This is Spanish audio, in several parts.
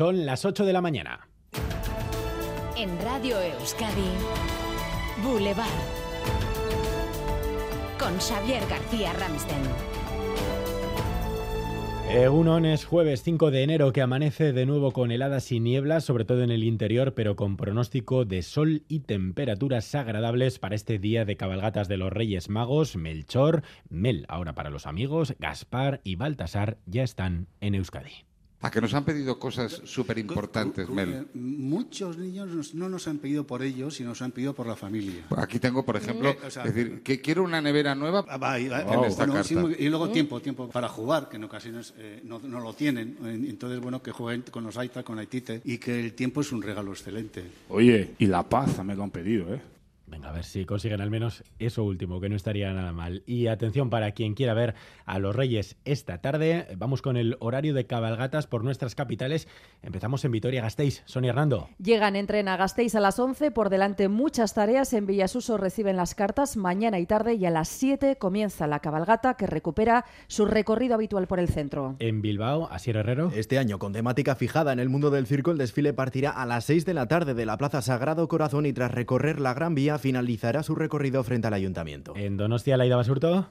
Son las 8 de la mañana. En Radio Euskadi, Boulevard. Con Xavier García Ramsten. Egunon es jueves 5 de enero que amanece de nuevo con heladas y nieblas, sobre todo en el interior, pero con pronóstico de sol y temperaturas agradables para este día de cabalgatas de los Reyes Magos. Melchor, Mel ahora para los amigos, Gaspar y Baltasar ya están en Euskadi. A que nos han pedido cosas súper importantes, Mel. Eh, Muchos niños no nos han pedido por ellos, sino nos han pedido por la familia. Aquí tengo, por ejemplo, Eh, o sea, es decir, que quiero una nevera nueva Ah, en esta bueno, carta. sí, muy- y luego tiempo, tiempo para jugar, que en ocasiones eh, no, no lo tienen. Entonces, bueno, que jueguen con los Aita, con Aitite, y que el tiempo es un regalo excelente. Oye, y la paz me lo han pedido, ¿eh? Venga, a ver si consiguen al menos eso último, que no estaría nada mal. Y atención para quien quiera ver a los Reyes esta tarde. Vamos con el horario de cabalgatas por nuestras capitales. Empezamos en Vitoria-Gasteiz. Sonia Hernando. Llegan en tren a Gasteiz a las 11, por delante muchas tareas. En Villasuso reciben las cartas mañana y tarde y a las 7 comienza la cabalgata que recupera su recorrido habitual por el centro. En Bilbao, Asier Herrero. Este año, con temática fijada en el mundo del circo, el desfile partirá a las 6 de la tarde de la Plaza Sagrado Corazón y tras recorrer la Gran Vía finalizará su recorrido frente al ayuntamiento. En Donostia, Laida Basurto.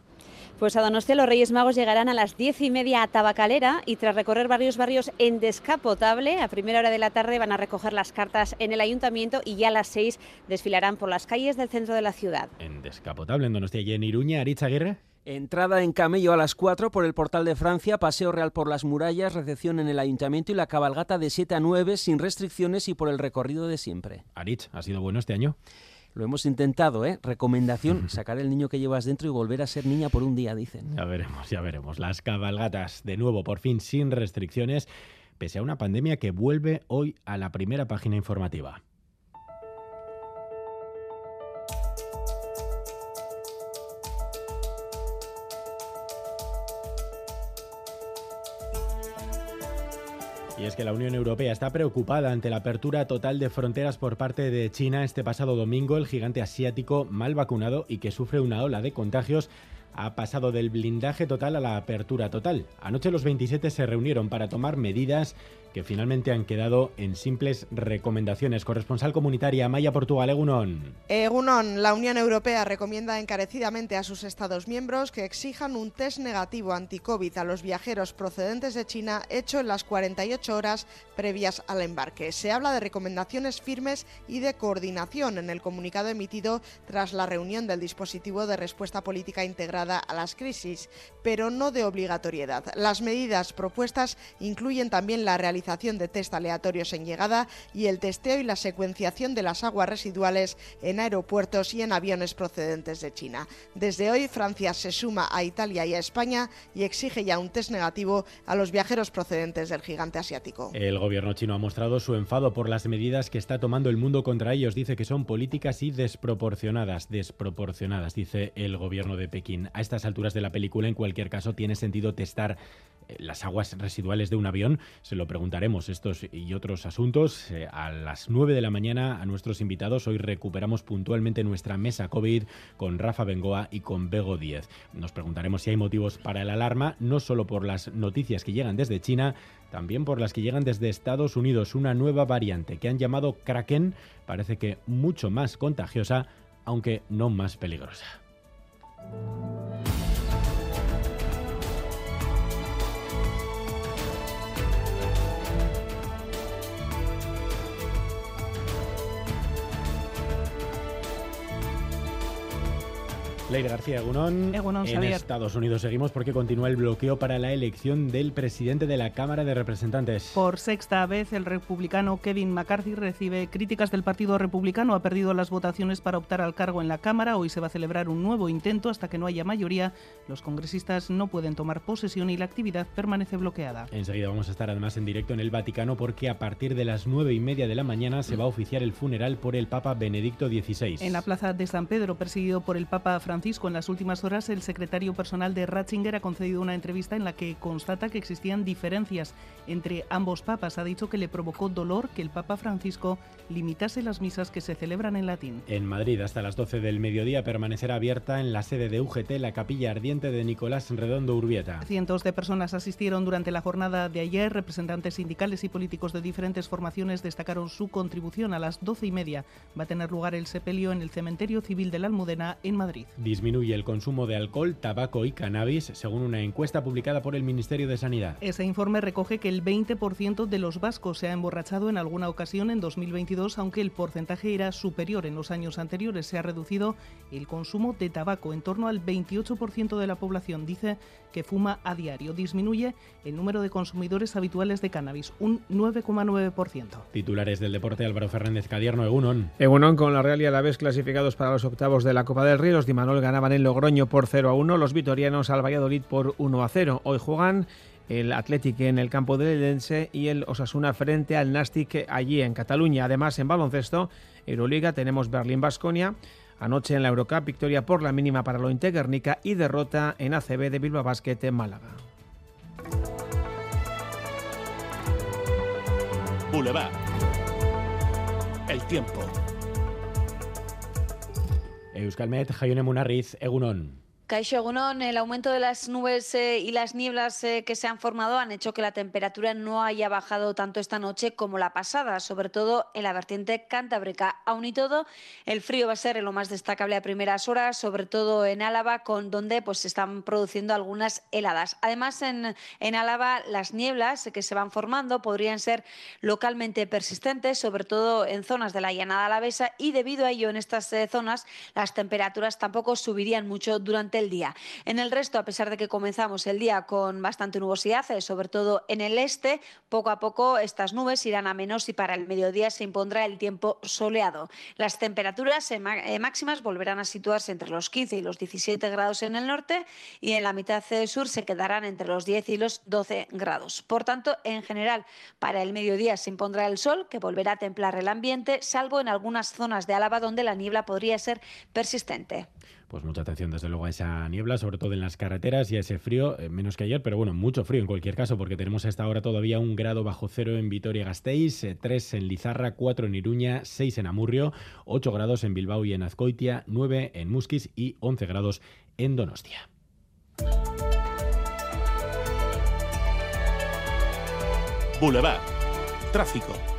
Pues a Donostia los Reyes Magos llegarán a las diez y media a Tabacalera y tras recorrer varios barrios en descapotable, a primera hora de la tarde van a recoger las cartas en el ayuntamiento y ya a las seis desfilarán por las calles del centro de la ciudad. En Descapotable, en Donostia y en Iruña, Aritz Aguirre. Entrada en camello a las 4 por el portal de Francia, paseo real por las murallas, recepción en el ayuntamiento y la cabalgata de 7 a 9 sin restricciones y por el recorrido de siempre. Aritz, ¿ha sido bueno este año? Lo hemos intentado, ¿eh? Recomendación, sacar el niño que llevas dentro y volver a ser niña por un día, dicen. Ya veremos, ya veremos. Las cabalgatas, de nuevo, por fin sin restricciones, pese a una pandemia que vuelve hoy a la primera página informativa. Y es que la Unión Europea está preocupada ante la apertura total de fronteras por parte de China este pasado domingo. El gigante asiático mal vacunado y que sufre una ola de contagios ha pasado del blindaje total a la apertura total. Anoche los 27 se reunieron para tomar medidas que finalmente han quedado en simples recomendaciones. Corresponsal comunitaria Maya Portugal, Egunon. Egunon, la Unión Europea recomienda encarecidamente a sus Estados miembros que exijan un test negativo anti-COVID a los viajeros procedentes de China hecho en las 48 horas previas al embarque. Se habla de recomendaciones firmes y de coordinación en el comunicado emitido tras la reunión del dispositivo de respuesta política integrada a las crisis, pero no de obligatoriedad. Las medidas propuestas incluyen también la realización de test aleatorios en llegada y el testeo y la secuenciación de las aguas residuales en aeropuertos y en aviones procedentes de China. Desde hoy, Francia se suma a Italia y a España y exige ya un test negativo a los viajeros procedentes del gigante asiático. El gobierno chino ha mostrado su enfado por las medidas que está tomando el mundo contra ellos. Dice que son políticas y desproporcionadas. Desproporcionadas, dice el gobierno de Pekín. A estas alturas de la película, en cualquier caso, tiene sentido testar eh, las aguas residuales de un avión. Se lo preguntaremos estos y otros asuntos eh, a las 9 de la mañana a nuestros invitados. Hoy recuperamos puntualmente nuestra mesa COVID con Rafa Bengoa y con Bego 10. Nos preguntaremos si hay motivos para la alarma, no solo por las noticias que llegan desde China, también por las que llegan desde Estados Unidos. Una nueva variante que han llamado Kraken parece que mucho más contagiosa, aunque no más peligrosa. Leire García Egunón. Egunon, en Xavier. Estados Unidos seguimos porque continúa el bloqueo para la elección del presidente de la Cámara de Representantes. Por sexta vez, el republicano Kevin McCarthy recibe críticas del Partido Republicano. Ha perdido las votaciones para optar al cargo en la Cámara. Hoy se va a celebrar un nuevo intento hasta que no haya mayoría. Los congresistas no pueden tomar posesión y la actividad permanece bloqueada. Enseguida vamos a estar además en directo en el Vaticano porque a partir de las nueve y media de la mañana se va a oficiar el funeral por el Papa Benedicto XVI. En la plaza de San Pedro, presidido por el Papa Francisco, Francisco. En las últimas horas, el secretario personal de Ratzinger ha concedido una entrevista en la que constata que existían diferencias entre ambos papas. Ha dicho que le provocó dolor que el Papa Francisco limitase las misas que se celebran en latín. En Madrid, hasta las 12 del mediodía, permanecerá abierta en la sede de UGT la capilla ardiente de Nicolás Redondo Urbieta. Cientos de personas asistieron durante la jornada de ayer. Representantes sindicales y políticos de diferentes formaciones destacaron su contribución. A las doce y media va a tener lugar el sepelio en el cementerio civil de la Almudena en Madrid. Disminuye el consumo de alcohol, tabaco y cannabis, según una encuesta publicada por el Ministerio de Sanidad. Ese informe recoge que el 20% de los vascos se ha emborrachado en alguna ocasión en 2022, aunque el porcentaje era superior en los años anteriores. Se ha reducido el consumo de tabaco. En torno al 28% de la población dice que fuma a diario. Disminuye el número de consumidores habituales de cannabis, un 9,9%. Titulares del deporte Álvaro Fernández Cadierno, Egunon. Egunon con la Real y vez clasificados para los octavos de la Copa del Rey. Los Dimanol ganaban en Logroño por 0 a 1, los vitorianos al Valladolid por 1 a 0. Hoy juegan el Atlético en el campo del Edense y el Osasuna frente al Nastic allí en Cataluña. Además, en baloncesto, Euroliga tenemos Berlín-Basconia. Anoche en la Eurocup, victoria por la mínima para lo Guernica y derrota en ACB de Bilbao Basket Málaga. Boulevard. El tiempo. Euskalmet, Jaione Munarriz, Egunon. Caixo el aumento de las nubes eh, y las nieblas eh, que se han formado han hecho que la temperatura no haya bajado tanto esta noche como la pasada, sobre todo en la vertiente cantábrica. Aún y todo, el frío va a ser lo más destacable a primeras horas, sobre todo en Álava, con donde pues, se están produciendo algunas heladas. Además, en, en Álava, las nieblas que se van formando podrían ser localmente persistentes, sobre todo en zonas de la llanada alavesa, y debido a ello, en estas eh, zonas, las temperaturas tampoco subirían mucho durante día. En el resto, a pesar de que comenzamos el día con bastante nubosidad, eh, sobre todo en el este, poco a poco estas nubes irán a menos y para el mediodía se impondrá el tiempo soleado. Las temperaturas eh, eh, máximas volverán a situarse entre los 15 y los 17 grados en el norte y en la mitad sur se quedarán entre los 10 y los 12 grados. Por tanto, en general, para el mediodía se impondrá el sol, que volverá a templar el ambiente, salvo en algunas zonas de Álava donde la niebla podría ser persistente. Pues mucha atención desde luego a esa niebla, sobre todo en las carreteras y a ese frío, eh, menos que ayer, pero bueno, mucho frío en cualquier caso, porque tenemos a esta hora todavía un grado bajo cero en Vitoria-Gasteiz, eh, tres en Lizarra, cuatro en Iruña, seis en Amurrio, ocho grados en Bilbao y en Azcoitia, nueve en Musquis y once grados en Donostia. Boulevard. Tráfico.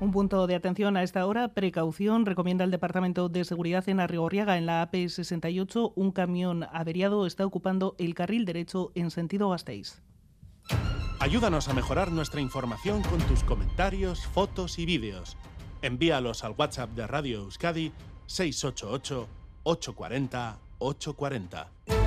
Un punto de atención a esta hora, precaución, recomienda el Departamento de Seguridad en Arrigorriaga, en la AP68, un camión averiado está ocupando el carril derecho en sentido Gasteiz. Ayúdanos a mejorar nuestra información con tus comentarios, fotos y vídeos. Envíalos al WhatsApp de Radio Euskadi 688 840 840.